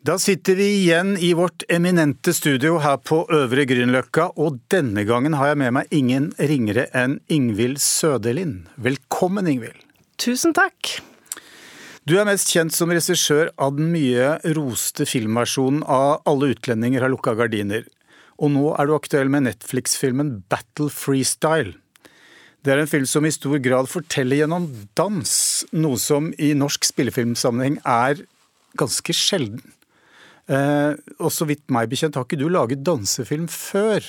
Da sitter vi igjen i vårt eminente studio her på Øvre Grünerløkka, og denne gangen har jeg med meg ingen ringere enn Ingvild Sødelin. Velkommen, Ingvild. Tusen takk. Du er mest kjent som regissør av den mye roste filmversjonen av Alle utlendinger har lukka gardiner. Og nå er du aktuell med Netflix-filmen Battle Freestyle. Det er en film som i stor grad forteller gjennom dans, noe som i norsk spillefilmsammenheng er ganske sjelden. Eh, og så vidt meg bekjent har ikke du laget dansefilm før.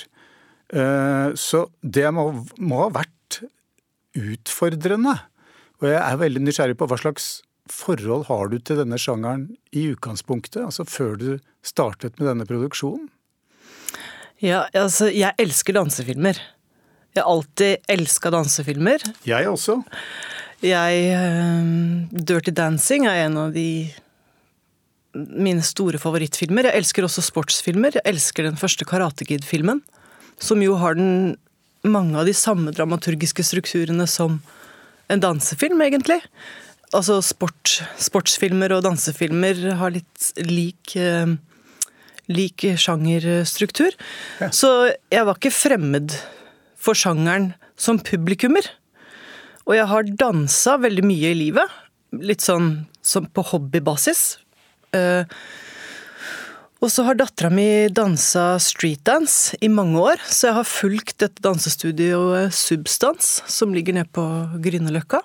Eh, så det må, må, ha vært utfordrende. Og jeg er veldig nysgjerrig på hva slags forhold har du til denne sjangeren i utgangspunktet? Altså før du startet med denne produksjonen? Ja, altså, jeg elsker dansefilmer. Jeg har alltid elska dansefilmer. Jeg også. Jeg uh, Dirty Dancing er en av de mine store favorittfilmer. Jeg elsker også sportsfilmer. Jeg elsker den første Karate Kid-filmen, som jo har den, mange av de samme dramaturgiske strukturene som en dansefilm, egentlig. Altså sport, sportsfilmer og dansefilmer har litt lik, eh, lik sjangerstruktur. Ja. Så jeg var ikke fremmed for sjangeren som publikummer. Og jeg har dansa veldig mye i livet. Litt sånn som på hobbybasis. Eh, og så har dattera mi dansa streetdance i mange år, så jeg har fulgt dette dansestudioet Substans, som ligger nede på Grünerløkka.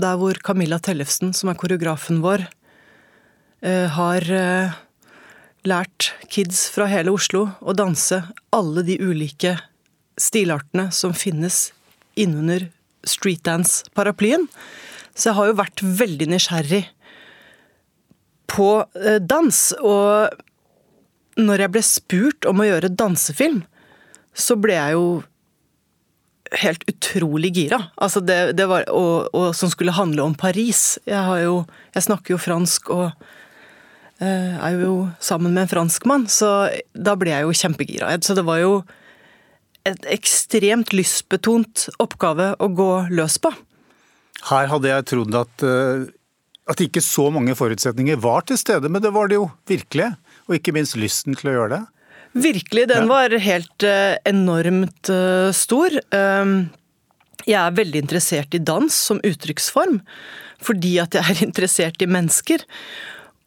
Der hvor Camilla Tellefsen, som er koreografen vår, eh, har eh, lært kids fra hele Oslo å danse alle de ulike stilartene som finnes innunder streetdance-paraplyen. Så jeg har jo vært veldig nysgjerrig på eh, dans. Og når jeg ble spurt om å gjøre dansefilm, så ble jeg jo helt utrolig gira. Altså det, det var, og, og, som skulle handle om Paris. Jeg, har jo, jeg snakker jo fransk og eh, er jo sammen med en franskmann, så da ble jeg jo kjempegira. Så det var jo et ekstremt lystbetont oppgave å gå løs på. Her hadde jeg trodd at uh, at ikke så mange forutsetninger var til stede, men det var det jo virkelig. Og ikke minst lysten til å gjøre det. Virkelig, den var helt uh, enormt uh, stor. Um, jeg er veldig interessert i dans som uttrykksform, fordi at jeg er interessert i mennesker.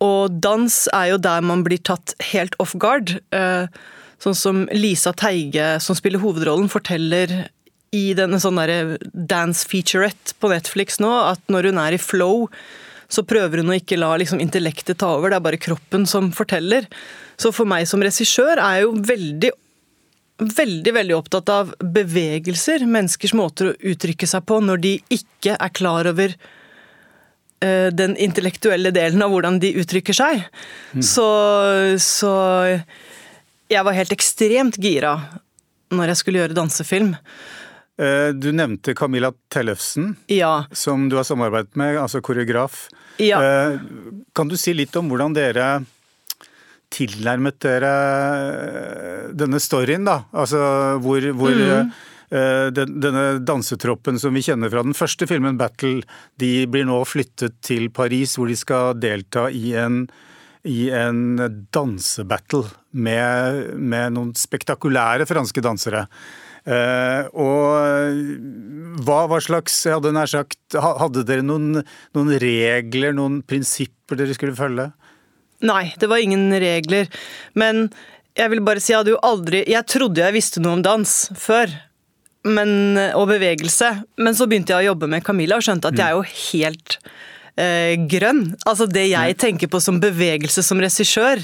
Og dans er jo der man blir tatt helt off guard. Uh, sånn som Lisa Teige, som spiller hovedrollen, forteller i denne sånn dance featurette på Netflix nå, at når hun er i flow, så prøver hun å ikke la liksom, intellektet ta over, det er bare kroppen som forteller. Så for meg som regissør er jeg jo veldig veldig veldig opptatt av bevegelser, menneskers måter å uttrykke seg på når de ikke er klar over uh, den intellektuelle delen av hvordan de uttrykker seg. Mm. Så, så jeg var helt ekstremt gira når jeg skulle gjøre dansefilm. Eh, du nevnte Camilla Tellefsen, ja. som du har samarbeidet med, altså koreograf. Ja. Eh, kan du si litt om hvordan dere tilnærmet dere denne storyen, da? Altså hvor, hvor mm. denne dansetroppen som vi kjenner fra den første filmen, 'Battle', de blir nå flyttet til Paris, hvor de skal delta i en, i en dansebattle med, med noen spektakulære franske dansere. Uh, og hva, hva, slags hadde sagt, Hadde dere noen, noen, regler, noen prinsipper dere skulle følge? Nei, det var ingen regler. Men jeg vil bare si jeg hadde jo aldri Jeg trodde jeg visste noe om dans før. Men, og bevegelse. Men så begynte jeg å jobbe med Camilla og skjønte at jeg er jo helt eh, grønn. Altså det jeg tenker på som bevegelse som regissør.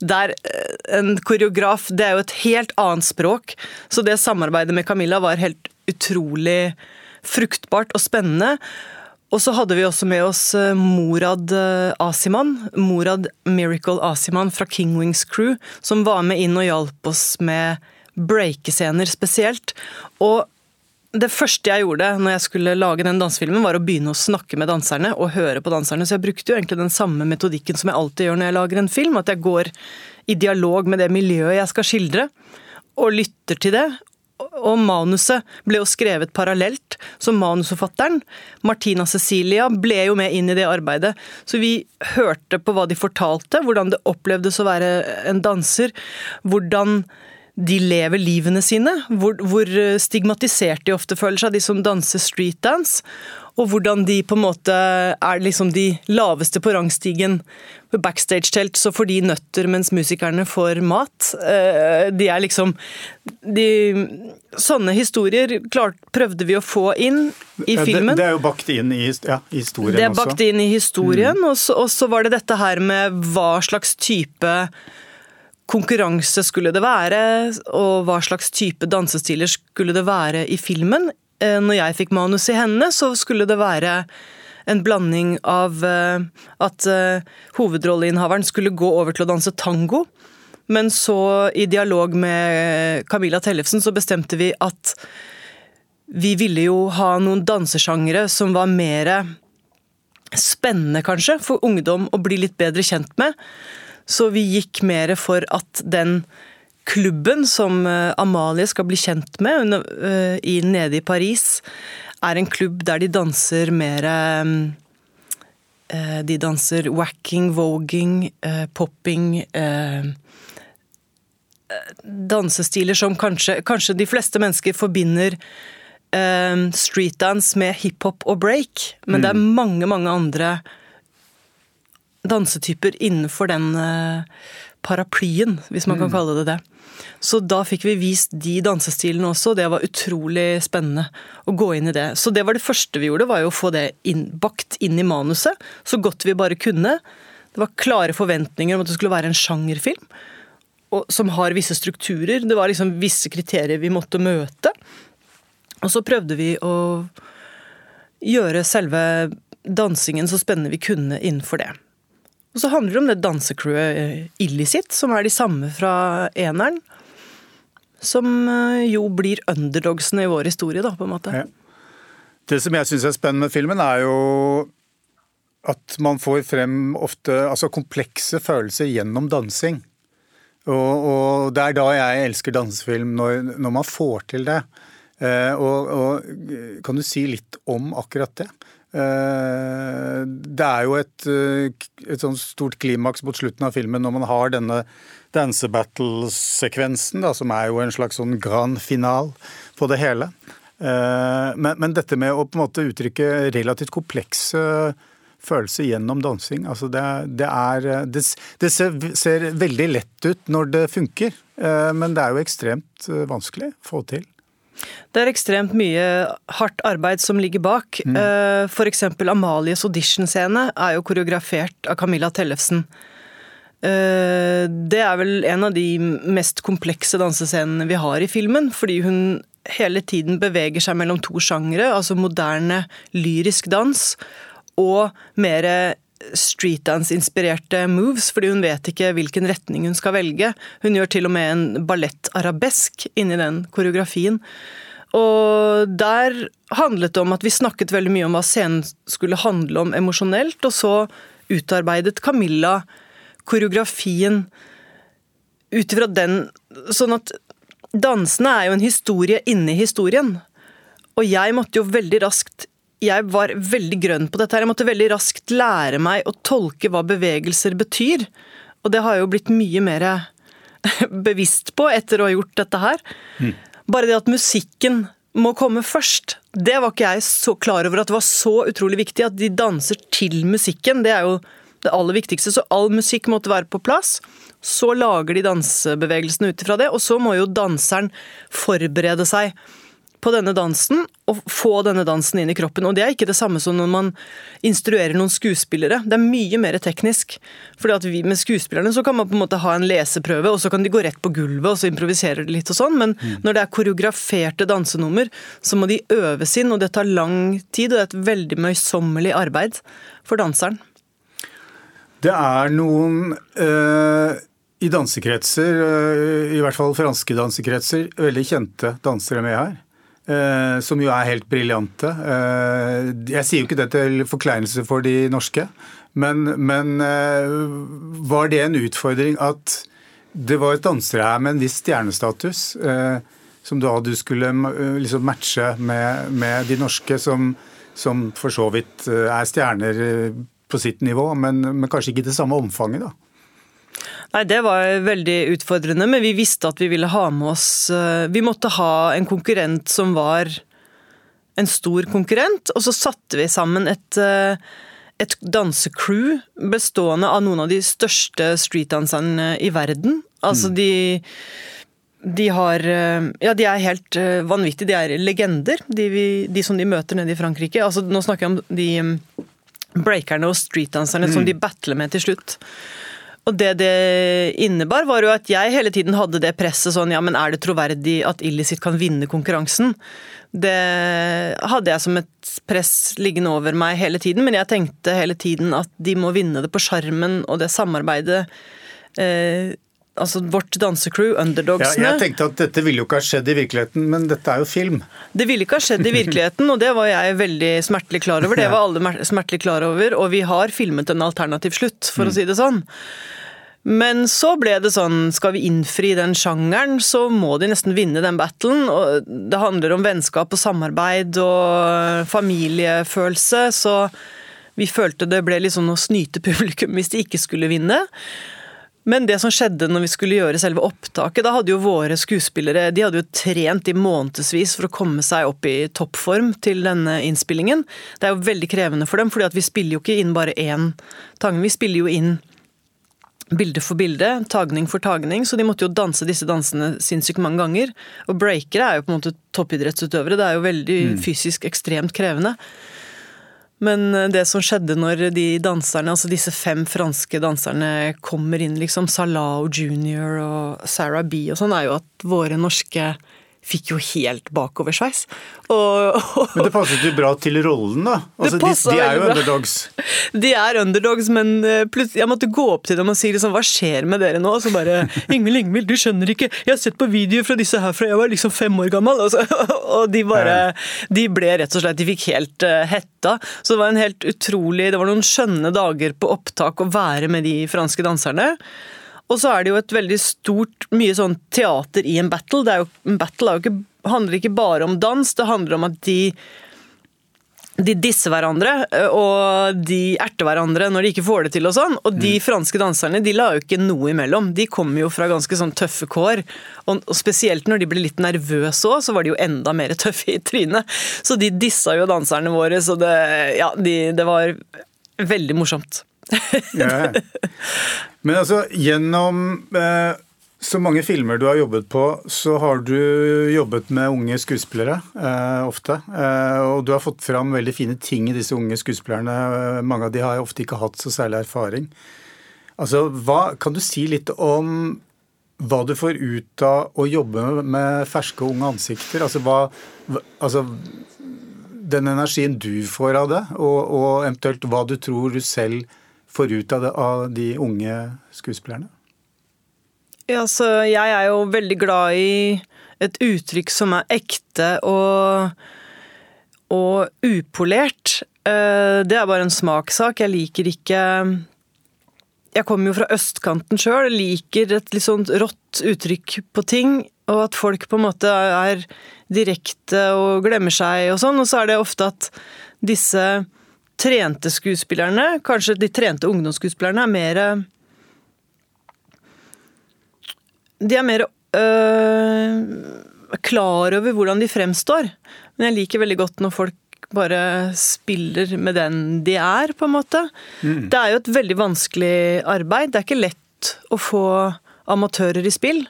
Der eh, en koreograf Det er jo et helt annet språk. Så det samarbeidet med Camilla var helt utrolig fruktbart og spennende. Og så hadde vi også med oss eh, Morad eh, Asiman, Morad Miracle Asiman fra King Wings Crew, som var med inn og hjalp oss med breakescener spesielt. Og det første jeg gjorde når jeg skulle lage den dansefilmen, var å begynne å snakke med danserne og høre på danserne. Så jeg brukte jo egentlig den samme metodikken som jeg alltid gjør når jeg lager en film. At jeg går i dialog med det miljøet jeg skal skildre, og lytter til det. og manuset ble jo skrevet parallelt, så manusforfatteren, Martina Cecilia, ble jo med inn i det arbeidet. Så vi hørte på hva de fortalte, hvordan det opplevdes å være en danser, hvordan de lever livene sine, hvor, hvor stigmatisert de ofte føler seg, de som danser streetdance og hvordan de på en måte er liksom de laveste på rangstigen. Ved backstage-telt så får de nøtter mens musikerne får mat. Eh, de er liksom de, Sånne historier klart prøvde vi å få inn i filmen. Det, det er jo bakt inn i ja, historien også. Det er bakt inn i historien, mm. og, så, og så var det dette her med hva slags type konkurranse skulle det være, og hva slags type dansestiler skulle det være i filmen. Eh, når jeg fikk manus i henne, så skulle det være en blanding av eh, at eh, hovedrolleinnehaveren skulle gå over til å danse tango. Men så, i dialog med Camilla Tellefsen, så bestemte vi at vi ville jo ha noen dansesjangre som var mer spennende, kanskje, for ungdom å bli litt bedre kjent med. Så vi gikk mer for at den klubben som eh, Amalie skal bli kjent med i, nede i Paris, er en klubb der de danser mer uh, De danser wacking, voging, popping Dansestiler som kanskje, kanskje, de fleste mennesker forbinder streetdance med hiphop og break, men det er mm. mange, mange andre dansetyper innenfor den paraplyen, hvis man kan mm. kalle det det. Så da fikk vi vist de dansestilene også, det var utrolig spennende å gå inn i det. Så det var det første vi gjorde, var jo å få det inn, bakt inn i manuset så godt vi bare kunne. Det var klare forventninger om at det skulle være en sjangerfilm og, som har visse strukturer. Det var liksom visse kriterier vi måtte møte. Og så prøvde vi å gjøre selve dansingen så spennende vi kunne innenfor det. Og så handler det om det dansecrewet eh, Illicit, som er de samme fra eneren. Som eh, jo blir underdogsene i vår historie, da, på en måte. Ja. Det som jeg syns er spennende med filmen, er jo at man får frem ofte altså komplekse følelser gjennom dansing. Og, og det er da jeg elsker dansefilm, når, når man får til det. Eh, og, og, kan du si litt om akkurat det? Eh, det er jo et, eh, et sånn stort klimaks mot slutten av filmen når man har denne dansebattle-sekvensen, som er jo en slags sånn grand final på det hele. Eh, men, men, dette med å på en måte uttrykke relativt komplekse følelser gjennom dansing, altså det, det, er det, det ser, ser, veldig lett ut når det funker, men det er jo ekstremt vanskelig å få til. Det er ekstremt mye hardt arbeid som ligger bak. Mm. Eh, F.eks. Amalies audition-scene er jo koreografert av Camilla Tellefsen. Eh, det er vel en av de mest komplekse dansescenene vi har i filmen, fordi hun hele tiden beveger seg mellom to sjangre, altså moderne lyrisk dans og mer streetdance-inspirerte moves, fordi hun vet ikke hvilken retning hun skal velge. Hun gjør til og med en ballett-arabesk inni den koreografien. Og der handlet det om at vi snakket veldig mye om hva scenen skulle handle om emosjonelt, og så utarbeidet Camilla koreografien ut ifra den Sånn at dansene er jo en historie inni historien. Og jeg måtte jo veldig raskt jeg var veldig grønn på dette. her. Jeg måtte veldig raskt lære meg å tolke hva bevegelser betyr. Og det har jeg jo blitt mye mer bevisst på etter å ha gjort dette her. Mm. Bare det at musikken må komme først, det var ikke jeg så klar over at det var så utrolig viktig. At de danser til musikken, det er jo det aller viktigste. Så all musikk måtte være på plass. Så lager de dansebevegelsene ut ifra det, og så må jo danseren forberede seg på denne dansen og få denne dansen inn i kroppen. Og det er ikke det samme som når man instruerer noen skuespillere. Det er mye mer teknisk. Fordi at vi Med skuespillerne så kan man på en måte ha en leseprøve, og så kan de gå rett på gulvet og så improviserer de litt og sånn. Men mm. når det er koreograferte dansenummer, så må de øves inn, og det tar lang tid. Og det er et veldig møysommelig arbeid for danseren. Det er noen øh, i dansekretser, øh, i hvert fall franske dansekretser, veldig kjente dansere med her. Eh, som jo er helt briljante. Eh, jeg sier jo ikke det til forkleinelse for de norske, men, men eh, var det en utfordring at det var et dansere her med en viss stjernestatus som da du skulle eh, liksom matche med, med, de norske, som, som for så vidt eh, er stjerner på sitt nivå, men, men kanskje ikke i det samme omfanget, da? Nei, Det var veldig utfordrende, men vi visste at vi ville ha med oss Vi måtte ha en konkurrent som var en stor konkurrent, og så satte vi sammen et et dansecrew bestående av noen av de største streetdanserne i verden. Altså mm. de de har Ja, de er helt eh, vanvittige. De er legender, de, vi, de som de møter nede i Frankrike. Altså, nå snakker jeg om de mm, breakerne og streetdanserne mm. som de battler med til slutt. Og det det innebar, var jo at jeg hele tiden hadde det presset sånn Ja, men er det troverdig at Illicit kan vinne konkurransen? Det hadde jeg som et press liggende over meg hele tiden, men jeg tenkte hele tiden at de må vinne det på sjarmen og det samarbeidet. Eh, altså vårt dansecrew, underdogsene. Ja, jeg tenkte at dette ville jo ikke ha skjedd i virkeligheten, men dette er jo film. Det ville ikke ha skjedd i virkeligheten, og det var jeg veldig smertelig klar over. Det var alle smertelig klar over, og vi har filmet en alternativ slutt, for mm. å si det sånn. Men så ble det sånn, skal vi innfri den sjangeren, så må de nesten vinne den battlen. Og det handler om vennskap og samarbeid og familiefølelse, så vi følte det ble litt sånn å snyte publikum hvis de ikke skulle vinne. Men det som skjedde når vi skulle gjøre selve opptaket, da hadde jo våre skuespillere de hadde jo trent i månedsvis for å komme seg opp i toppform til denne innspillingen. Det er jo veldig krevende for dem, for vi spiller jo ikke inn bare én tange. Vi spiller jo inn bilde for bilde, tagning for tagning, så de måtte jo danse disse dansene sinnssykt mange ganger. Og breakere er jo på en måte toppidrettsutøvere, det er jo veldig mm. fysisk ekstremt krevende. Men eh, det som skjedde når de danserne, altså disse fem franske danserne kommer inn, liksom Salah Junior og Sarah B og sånn, er jo at våre norske fikk jo helt bakoversveis. Og, og, men det passet jo bra til rollen, da. Altså, de, de, er jo underdogs. De er underdogs, men eh, plutselig Jeg måtte gå opp til dem og si liksom, hva skjer med dere nå? Og så bare Ingvild, Ingvild, du skjønner ikke. Jeg har sett på videoer fra disse her fra jeg var liksom fem år gammel. Og, så, og de bare De ble rett og slett De fikk helt uh, hetta. Så det var en helt utrolig Det var noen skjønne dager på opptak å være med de franske danserne. Og så er det jo et veldig stort, mye sånn teater i en battle. Det er jo, en battle jo ikke, handler ikke bare om dans, det handler om at de de disser hverandre, og de erter hverandre når de ikke får det til og sånn. Og de mm. franske danserne de la jo ikke noe imellom. De kommer jo fra ganske sånn tøffe kår. Og, spesielt når de ble litt nervøse òg, så var de jo enda mer tøffe i trynet. Så de dissa jo danserne våre, så det, ja, de, det var veldig morsomt. Ja. Men altså, gjennom eh, så mange filmer du har jobbet på, så har du jobbet med unge skuespillere eh, ofte. Eh, og du har fått fram veldig fine ting i disse unge skuespillerne. Mange av de har ofte ikke hatt så særlig erfaring. Altså, hva, Kan du si litt om hva du får ut av å jobbe med ferske unge ansikter? Altså, hva, altså den energien du får av det, og, og eventuelt hva du tror du selv får ut av, det, av de unge skuespillerne? Ja, jeg er jo veldig glad i et uttrykk som er ekte og, og upolert. Eh, det er bare en smakssak. Jeg liker ikke Jeg kommer jo fra østkanten sjøl, liker et litt sånt rått uttrykk på ting. Og at folk på en måte er direkte og glemmer seg og sånn. Og så er det ofte at disse trente skuespillerne, kanskje de trente ungdomsskuespillerne, er mer De er mer øh, klar over hvordan de fremstår. Men jeg liker veldig godt når folk bare spiller med den de er, på en måte. Mm. Det er jo et veldig vanskelig arbeid. Det er ikke lett å få amatører i spill.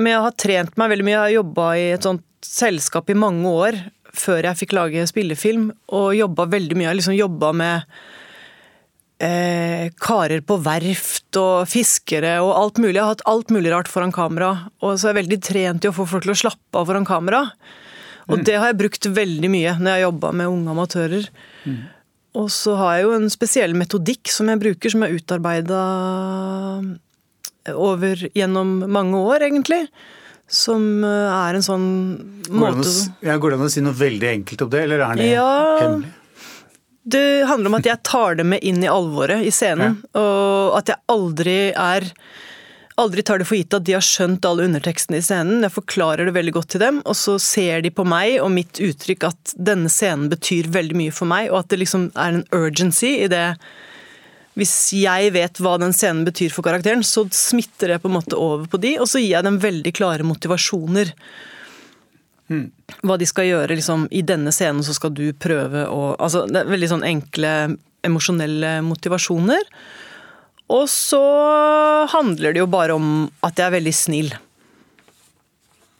Men jeg har trent meg veldig mye. Jeg har jobba i et sånt selskap i mange år før jeg fikk lage spillefilm, og jobba veldig mye. Jeg liksom jobba med eh, karer på verft og fiskere og alt mulig. Jeg har hatt alt mulig rart foran kamera. Og så er jeg veldig trent i å få folk til å slappe av foran kamera. Og mm. det har jeg brukt veldig mye når jeg har jobba med unge amatører. Mm. Og så har jeg jo en spesiell metodikk som jeg bruker, som jeg utarbeida over gjennom mange år, egentlig. Som eh, er en sånn måte ja, Går det an å si noe veldig enkelt om det, eller er det ja, hemmelig? Det handler om at jeg tar det med inn i alvoret i scenen. Ja. Og at jeg aldri er aldri tar det for gitt at de har skjønt alle undertekstene i scenen. Jeg forklarer det veldig godt til dem, og så ser de på meg og mitt uttrykk at denne scenen betyr veldig mye for meg, og at det liksom er en urgency i det Hvis jeg vet hva den scenen betyr for karakteren, så smitter det på en måte over på de, og så gir jeg dem veldig klare motivasjoner. Hva de skal gjøre liksom, i denne scenen, så skal du prøve å Altså, det er veldig sånn enkle emosjonelle motivasjoner. Og så handler det jo bare om at jeg er veldig snill.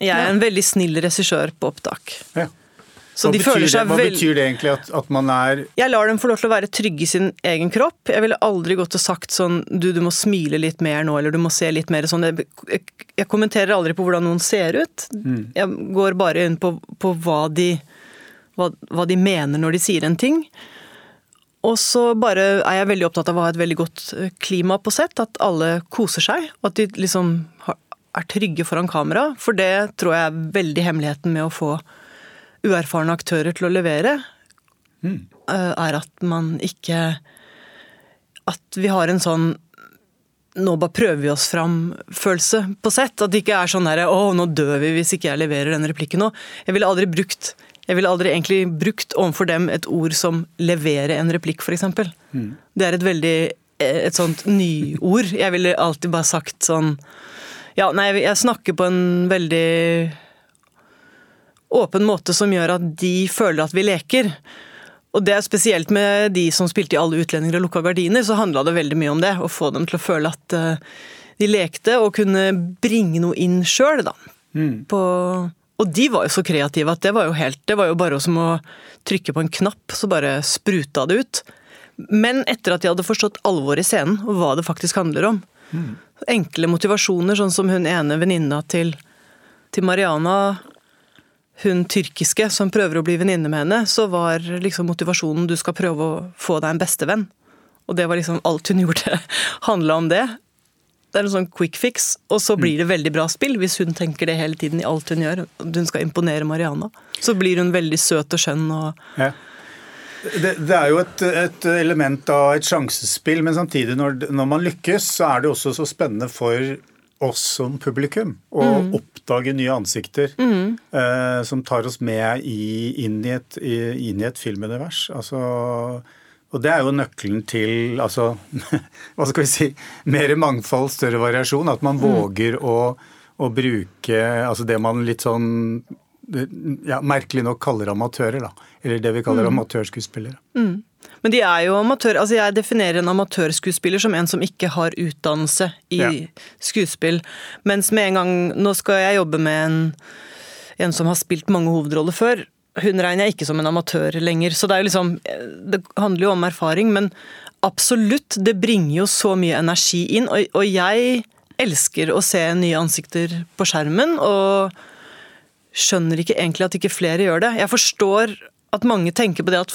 Jeg er en veldig snill regissør på opptak. Ja. Hva, betyr det, hva betyr det egentlig at, at, man er Jeg lar dem få lov til å være trygge i sin egen kropp. Jeg ville aldri gått og sagt sånn du, du må smile litt mer nå, eller du må se litt mer sånn. Jeg, jeg, jeg kommenterer aldri på hvordan noen ser ut. Mm. Jeg går bare inn på, på hva, de, hva, hva de mener når de sier en ting. Og så bare er jeg veldig opptatt av å ha et veldig godt eh, klima på sett. At alle koser seg. Og at de liksom er trygge foran kamera. For det tror jeg er veldig hemmeligheten med å få uerfarne aktører til å levere. Mm. Er at man ikke At vi har en sånn nå bare prøver vi oss fram-følelse på sett. At det ikke er sånn derre 'Å, nå dør vi hvis ikke jeg leverer denne replikken nå'. Jeg ville aldri brukt jeg ville aldri egentlig brukt overfor dem et ord som 'levere en replikk', f.eks. Mm. Det er et veldig eh, et sånt nyord. Jeg ville alltid bare sagt sånn Ja, nei, jeg snakker på en veldig åpen måte som gjør at de føler at vi leker. Og det er spesielt med de som spilte i Alle utlendinger og lukka gardiner, så handla det veldig mye om det. Å få dem til å føle at eh, de lekte og kunne bringe noe inn sjøl, da. Mm. På og de var jo så kreative at det var jo helt Det var jo bare som å trykke på en knapp, så bare spruta det ut. Men etter at de hadde forstått alvoret i scenen, og hva det faktisk handler om. Mm. Enkle motivasjoner, sånn som hun ene venninna til, til Mariana hun tyrkiske som prøver å bli venninne med henne, så var liksom motivasjonen du skal prøve å få deg en bestevenn. Og det var liksom alt hun gjorde, handla om det. Det er en sånn quick fix, og så blir det veldig bra spill hvis hun tenker det hele tiden i alt hun gjør. Hun skal imponere Mariana. Så blir hun veldig søt og skjønn og ja. det, det, er jo et, et, element av et sjansespill, men samtidig, når, når, man lykkes, så er det også så spennende for oss som publikum å mm. oppdage nye ansikter mm. eh, som tar oss med i, inn, i et, i, inn i et filmunivers. Altså og det er jo nøkkelen til altså, hva skal vi si, mer mangfold, større variasjon. At man mm. våger å, å, bruke altså det man litt sånn ja, merkelig nok kaller amatører. da, Eller det vi kaller mm. amatørskuespillere. Men de er jo amatør, altså jeg definerer en amatørskuespiller som en som ikke har utdannelse i ja. skuespill. Mens med en gang Nå skal jeg jobbe med en, en som har spilt mange hovedroller før hun regner jeg ikke som en amatør lenger. Så det er jo liksom Det handler jo om erfaring, men absolutt, det bringer jo så mye energi inn. Og, og jeg elsker å se nye ansikter på skjermen, og skjønner ikke egentlig at ikke flere gjør det. Jeg forstår at mange tenker på det at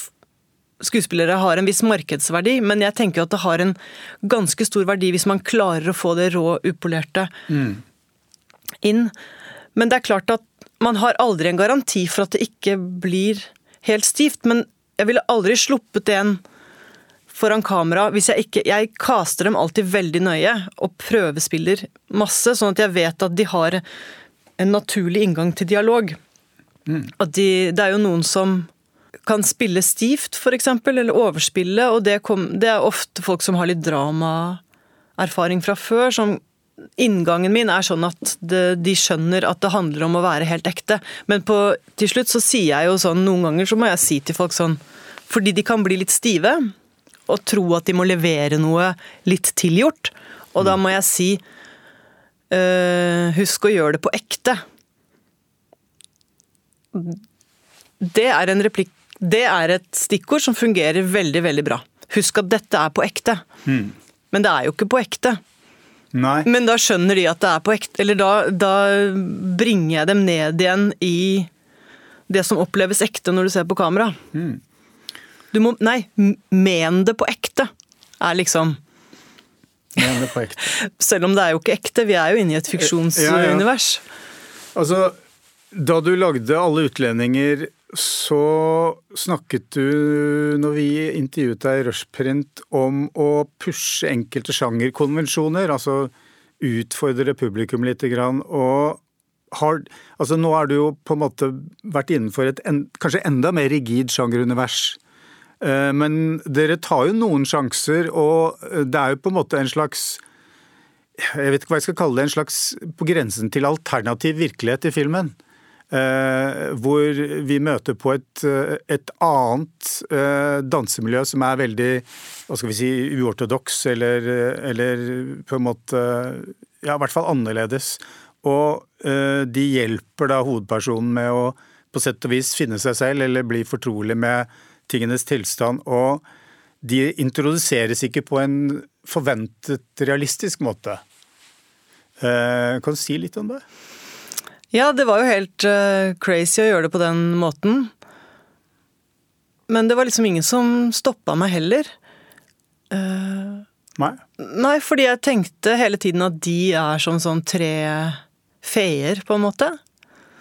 skuespillere har en viss markedsverdi, men jeg tenker at det har en ganske stor verdi hvis man klarer å få det rå, upolerte mm. inn. Men det er klart at man har aldri en garanti for at det ikke blir helt stivt, men jeg ville aldri sluppet en foran kamera hvis jeg ikke Jeg caster dem alltid veldig nøye og prøvespiller masse, sånn at jeg vet at de har en naturlig inngang til dialog. Mm. At de, det er jo noen som kan spille stivt, f.eks., eller overspille, og det, kom, det er ofte folk som har litt dramaerfaring fra før, som Inngangen min er sånn at det, de skjønner at det handler om å være helt ekte. Men på, til slutt så sier jeg jo sånn, noen ganger så må jeg si til folk sånn Fordi de kan bli litt stive og tro at de må levere noe litt tilgjort. Og da må jeg si øh, Husk å gjøre det på ekte. Det er en replikk Det er et stikkord som fungerer veldig, veldig bra. Husk at dette er på ekte. Mm. Men det er jo ikke på ekte. Nei. Men da skjønner de at det er på ekte Eller da, da, bringer jeg dem ned igjen i det som oppleves ekte når du ser på kamera. Mm. Du må Nei, men det på ekte er liksom Men det på ekte. Selv om det er jo ikke ekte, vi er jo inne i et fiksjonsunivers. Ja, ja. Altså, da du lagde Alle utlendinger så snakket du, når vi intervjuet deg i Rushprint, om å pushe enkelte sjangerkonvensjoner. Altså utfordre publikum litt. Og har, altså nå har du jo på en måte vært innenfor et en, kanskje enda mer rigid sjangerunivers. Eh, men dere tar jo noen sjanser, og det er jo på en måte en slags Jeg vet ikke hva jeg skal kalle det, en slags på grensen til alternativ virkelighet i filmen. Uh, hvor vi møter på et, et annet uh, dansemiljø som er veldig hva skal vi si, uortodoks, eller, eller, på en måte ja, i hvert fall annerledes. Og de hjelper da hovedpersonen med å på sett og vis finne seg selv, eller bli fortrolig med tingenes tilstand. Og de introduseres ikke på en forventet realistisk måte. Kan du si litt om det? Ja, det var jo helt uh, crazy å gjøre det på den måten. Men det var liksom ingen som stoppa meg heller. Uh, nei? Nei, fordi jeg tenkte hele tiden at de er som sånn tre feer, på en måte.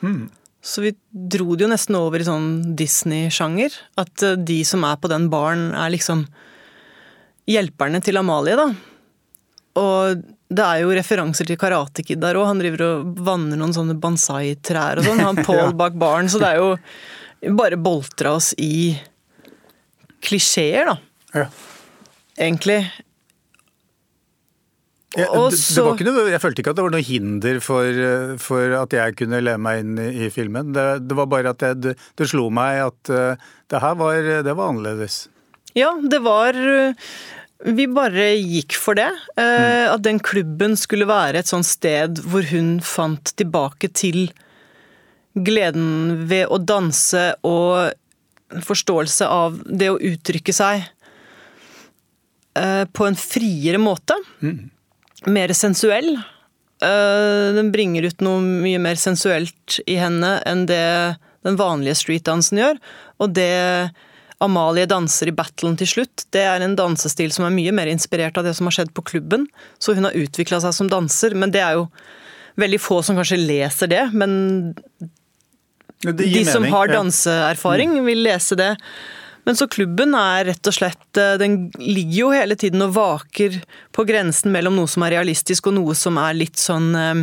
Mm. Så vi dro det jo nesten over i sånn Disney-sjanger. At uh, de som er på den baren, er liksom hjelperne til Amalie, da. Og det er jo referanser til Karate Kid der òg. Han driver og vanner noen sånne bonsai-trær og sånn. Han Paul bak baren. Så det er jo bare boltra oss i klisjeer, da. Ja. Egentlig. Ja, det, det var ikke noe, jeg følte ikke at det var noe hinder for, for at jeg kunne leve meg inn i, filmen. Det, det, var bare at det, det slo meg at uh, det her var, det var annerledes. Ja, det var vi bare gikk for det. Mm. At den klubben skulle være et sånt sted hvor hun fant tilbake til gleden ved å danse og forståelse av det å uttrykke seg eh, på en friere måte. Mm. Mer sensuell. Eh, den bringer ut noe mye mer sensuelt i henne enn det den vanlige streetdansen gjør. Og det Amalie danser i battlen til slutt. Det er en dansestil som er mye mer inspirert av det som har skjedd på klubben. Så hun har utvikla seg som danser, men det er jo veldig få som kanskje leser det. Men de som har danseerfaring, mm. vil lese det. Men så klubben er rett og slett eh, Den ligger jo hele tiden og vaker på grensen mellom noe som er realistisk og noe som er litt sånn eh,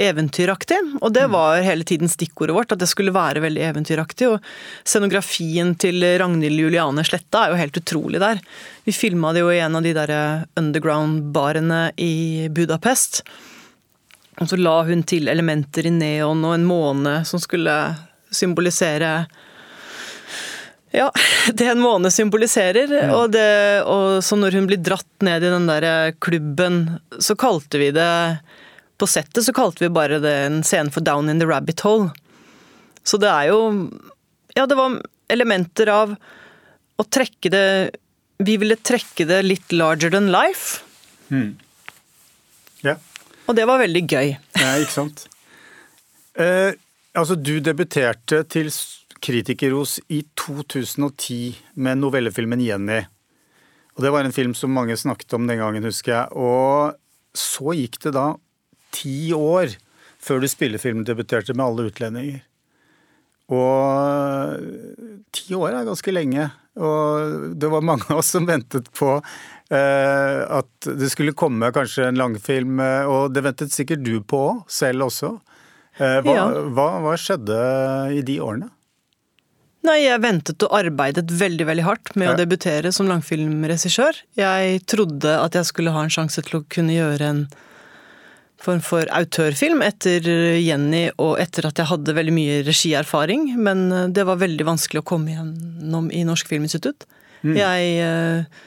eventyraktig. Og det var hele tiden stikkordet vårt, at det skulle være veldig eventyraktig. Og scenografien til Ragnhild Juliane Sletta er jo helt utrolig der. Vi filma det jo i en av de der underground-barene i Budapest. Og så la hun til elementer i neon og en måne som skulle symbolisere ja, det en måne symboliserer. Ja. Og, det, og så når hun blir dratt ned i den der klubben, så kalte vi det på settet så kalte vi bare det en scene for Down in the Rabbit Hole. Så det er jo Ja, det var elementer av å trekke det Vi ville trekke det litt larger than life. Mm. Ja. Og det var veldig gøy. Ja, ikke sant. Eh, altså, du debuterte til Kritikerros i 2010 med novellefilmen 'Jenny'. Og Det var en film som mange snakket om den gangen, husker jeg. Og så gikk det da ti år før du spillefilmdebuterte med alle utlendinger. Og ti år er ganske lenge. Og det var mange av oss som ventet på eh, at det skulle komme kanskje en langfilm, eh, og det ventet sikkert du på selv også. Eh, hva, ja. hva, hva skjedde i de årene? Nei, jeg ventet og arbeidet veldig veldig hardt med ja. å debutere som langfilmregissør. Jeg trodde at jeg skulle ha en sjanse til å kunne gjøre en form for autørfilm etter Jenny og etter at jeg hadde veldig mye regierfaring. Men eh, det var veldig vanskelig å komme gjennom i Norsk Filminstitutt. Mm. Jeg øh,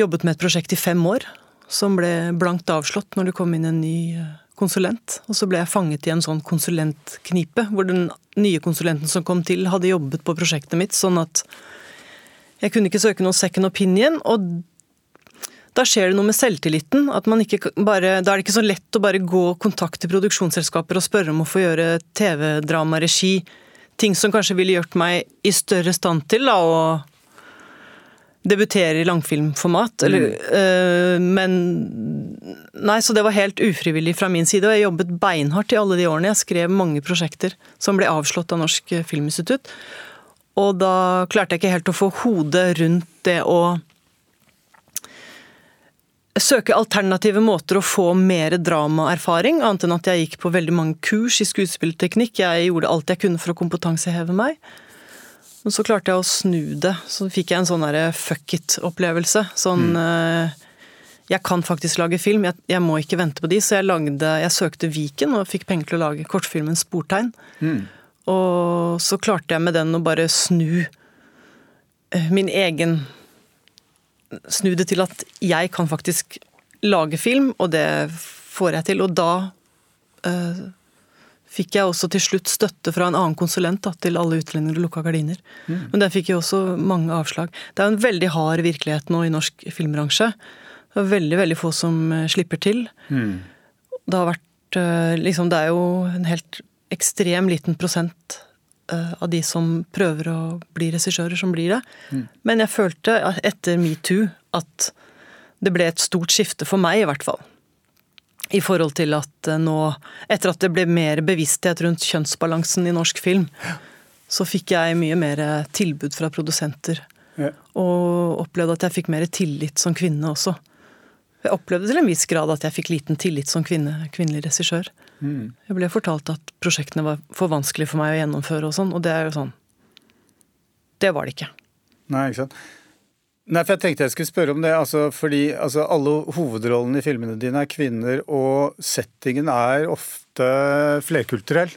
jobbet med et prosjekt i fem år som ble blankt avslått når det kom inn en ny eh, konsulent. Og så ble jeg fanget i en sånn konsulentknipe, hvor den nye konsulenten som kom til, hadde jobbet på prosjektet mitt, sånn at jeg kunne ikke søke noen second opinion. og da skjer det noe med selvtilliten. at man ikke bare, Da er det ikke så lett å bare gå og kontakte produksjonsselskaper og spørre om å få gjøre TV-dramaregi. Ting som kanskje ville gjort meg i større stand til da, å debutere i langfilmformat. Eller, mm. øh, men Nei, så det var helt ufrivillig fra min side. Og jeg jobbet beinhardt i alle de årene. Jeg skrev mange prosjekter som ble avslått av Norsk Filminstitutt. Og da klarte jeg ikke helt å få hodet rundt det å søke alternative måter å få mer dramaerfaring, annet enn at jeg gikk på veldig mange kurs i skuespillteknikk. Jeg gjorde alt jeg kunne for å kompetanseheve meg. Men så klarte jeg å snu det. Så fikk jeg en sånn derre fuck it-opplevelse. Sånn mm. Jeg kan faktisk lage film, jeg, jeg, må ikke vente på de. Så jeg lagde Jeg søkte Viken og fikk penger til å lage kortfilmen Sportegn. Mm. Og så klarte jeg med den å bare snu eh, min egen snu det til at jeg kan faktisk lage film, og det får jeg til. Og da eh, fikk jeg også til slutt støtte fra en annen konsulent da, til alle utlendinger og lukka gardiner. Mm. Men der fikk jeg også mange avslag. Det er en veldig hard virkelighet nå i norsk filmbransje. Det er veldig, veldig få som uh, slipper til. Mm. Det har vært eh, liksom Det er jo en helt ekstrem liten prosent Eh, av de som prøver å bli regissører, som blir det. Mm. Men jeg følte etter metoo at det ble et stort skifte for meg, i hvert fall. I forhold til at eh, nå, etter at det ble mer bevissthet rundt kjønnsbalansen i norsk film, så fikk jeg mye mer tilbud fra produsenter. Ja. Og opplevde at jeg fikk mer tillit som kvinne også. Jeg opplevde til en viss grad at jeg fikk liten tillit som kvinne, kvinnelig regissør. Mm. Jeg ble fortalt at prosjektene var for vanskelig for meg å gjennomføre og sånn, og det er jo sånn Det var det ikke. Nei, ikke sant. Nei, for jeg tenkte jeg skulle spørre om det, altså, fordi altså, alle hovedrollene i filmene dine er kvinner, og settingen er ofte flerkulturell.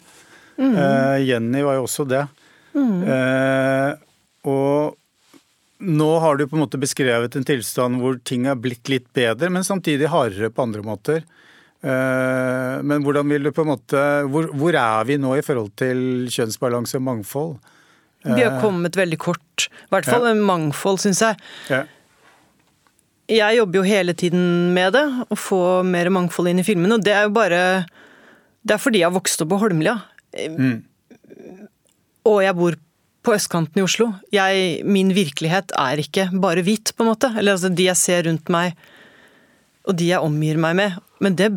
Mm. Eh, Jenny var jo også det. Mm. Eh, og nå har du på en måte beskrevet en tilstand hvor ting er blitt litt bedre, men samtidig hardere på andre måter. Eh, men hvordan vil du på en måte hvor, hvor, er vi nå i forhold til kjønnsbalanse og mangfold? Vi har eh, kommet veldig kort. I hvert fall ja. mangfold, syns jeg. Ja. Jeg jobber jo hele tiden med det, å få mer mangfold inn i filmene. Og det er jo bare Det er fordi jeg har vokst opp på Holmlia. Mm. Og jeg bor på østkanten i Oslo. Jeg, min virkelighet er ikke bare hvit, på en måte. Eller altså de jeg ser rundt meg, og de jeg omgir meg med. Men det,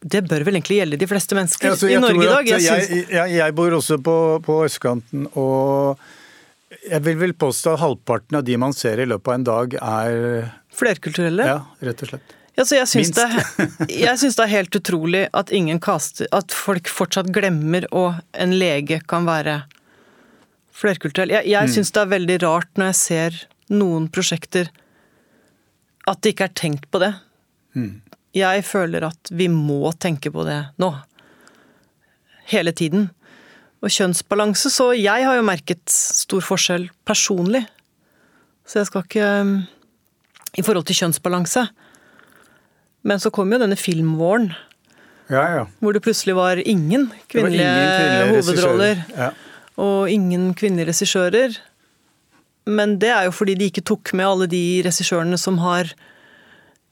det bør vel egentlig gjelde de fleste mennesker altså, i Norge i dag? Jeg, jeg, jeg, jeg, bor også på, på østkanten, og jeg vil vel påstå at halvparten av de man ser i løpet av en dag, er Flerkulturelle? Ja, rett og slett. Altså, jeg syns det, det, er helt utrolig at, kaster, at folk fortsatt glemmer og en lege kan være flerkulturell. Jeg, jeg mm. syns det er veldig rart når jeg ser noen prosjekter at det ikke er tenkt på det. Mm. Jeg føler at vi må tenke på det nå. Hele tiden. Og kjønnsbalanse, så jeg har jo merket stor forskjell personlig. Så jeg skal ikke I forhold til kjønnsbalanse. Men så kom jo denne filmvåren. Ja, ja. Hvor det plutselig var ingen kvinnelige, var ingen kvinnelige hovedroller. Ja. Og ingen kvinnelige regissører. Men det er jo fordi de ikke tok med alle de regissørene som har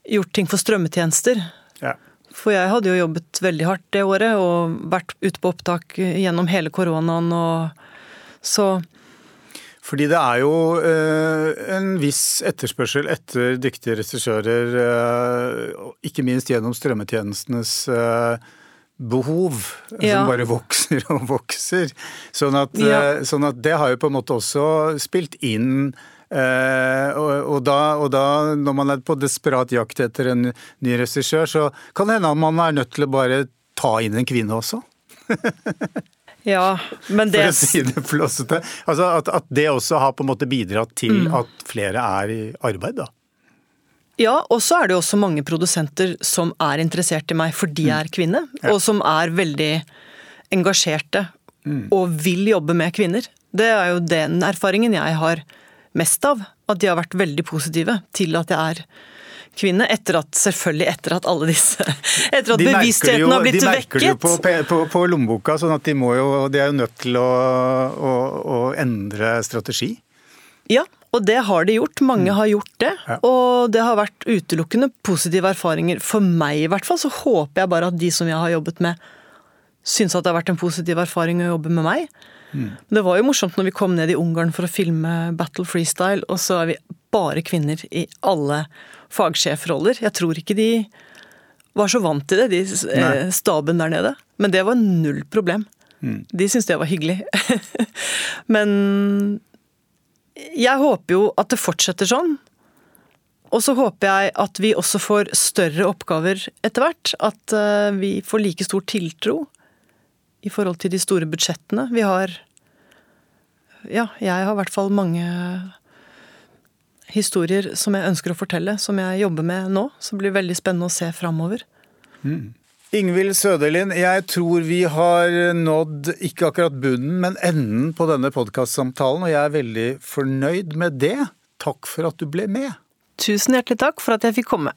gjort ting for strømmetjenester. Ja. For jeg hadde jo jobbet veldig hardt det året, og vært ute på opptak gjennom hele koronaen og så fordi det er jo eh, en viss etterspørsel etter dyktige regissører, eh, ikke minst gjennom strømmetjenestenes eh, behov, ja. som bare vokser og vokser. Sånn at, ja. Eh, sånn at, det har jo på en måte også spilt inn Eh, og, og, da, og, da, når man er på desperat jakt etter en ny regissør, så kan det hende at man er nødt til å bare ta inn en kvinne også. ja, men det For å si det flåsete. Altså at, at, det også har på en måte bidratt til mm. at flere er i arbeid, da. Ja, og så er det jo også mange produsenter som er interessert i meg fordi jeg er kvinne, ja. og som er veldig engasjerte mm. og vil jobbe med kvinner. Det er jo den erfaringen jeg har mest av. At de har vært veldig positive til at jeg er kvinne, etter at, selvfølgelig etter at alle disse Etter at bevisstheten har blitt vekket. De merker det jo på, på, på, lommeboka, sånn at de, må jo, de er jo nødt til å, å, å, endre strategi. Ja, og det har de gjort. Mange mm. har gjort det. Og det har vært utelukkende positive erfaringer. For meg i hvert fall, så håper jeg bare at de som jeg har jobbet med, syns at det har vært en positiv erfaring å jobbe med meg. Mm. Det var jo morsomt når vi kom ned i Ungarn for å filme Battle Freestyle, og så er vi bare kvinner i alle fagsjefroller. Jeg tror ikke de var så vant til det, de eh, staben der nede. Men det var null problem. Mm. De syntes det var hyggelig. Men jeg håper jo at det fortsetter sånn. Og så håper jeg at vi også får større oppgaver etter hvert. At eh, vi får like stor tiltro i forhold til de store budsjettene. Vi har Ja, jeg har i hvert fall mange historier som jeg ønsker å fortelle, som jeg jobber med nå. Som blir veldig spennende å se framover. Mm. Ingvild Søderlind, jeg tror vi har nådd ikke akkurat bunnen, men enden på denne podkastsamtalen, og jeg er veldig fornøyd med det. Takk for at du ble med. Tusen hjertelig takk for at jeg fikk komme.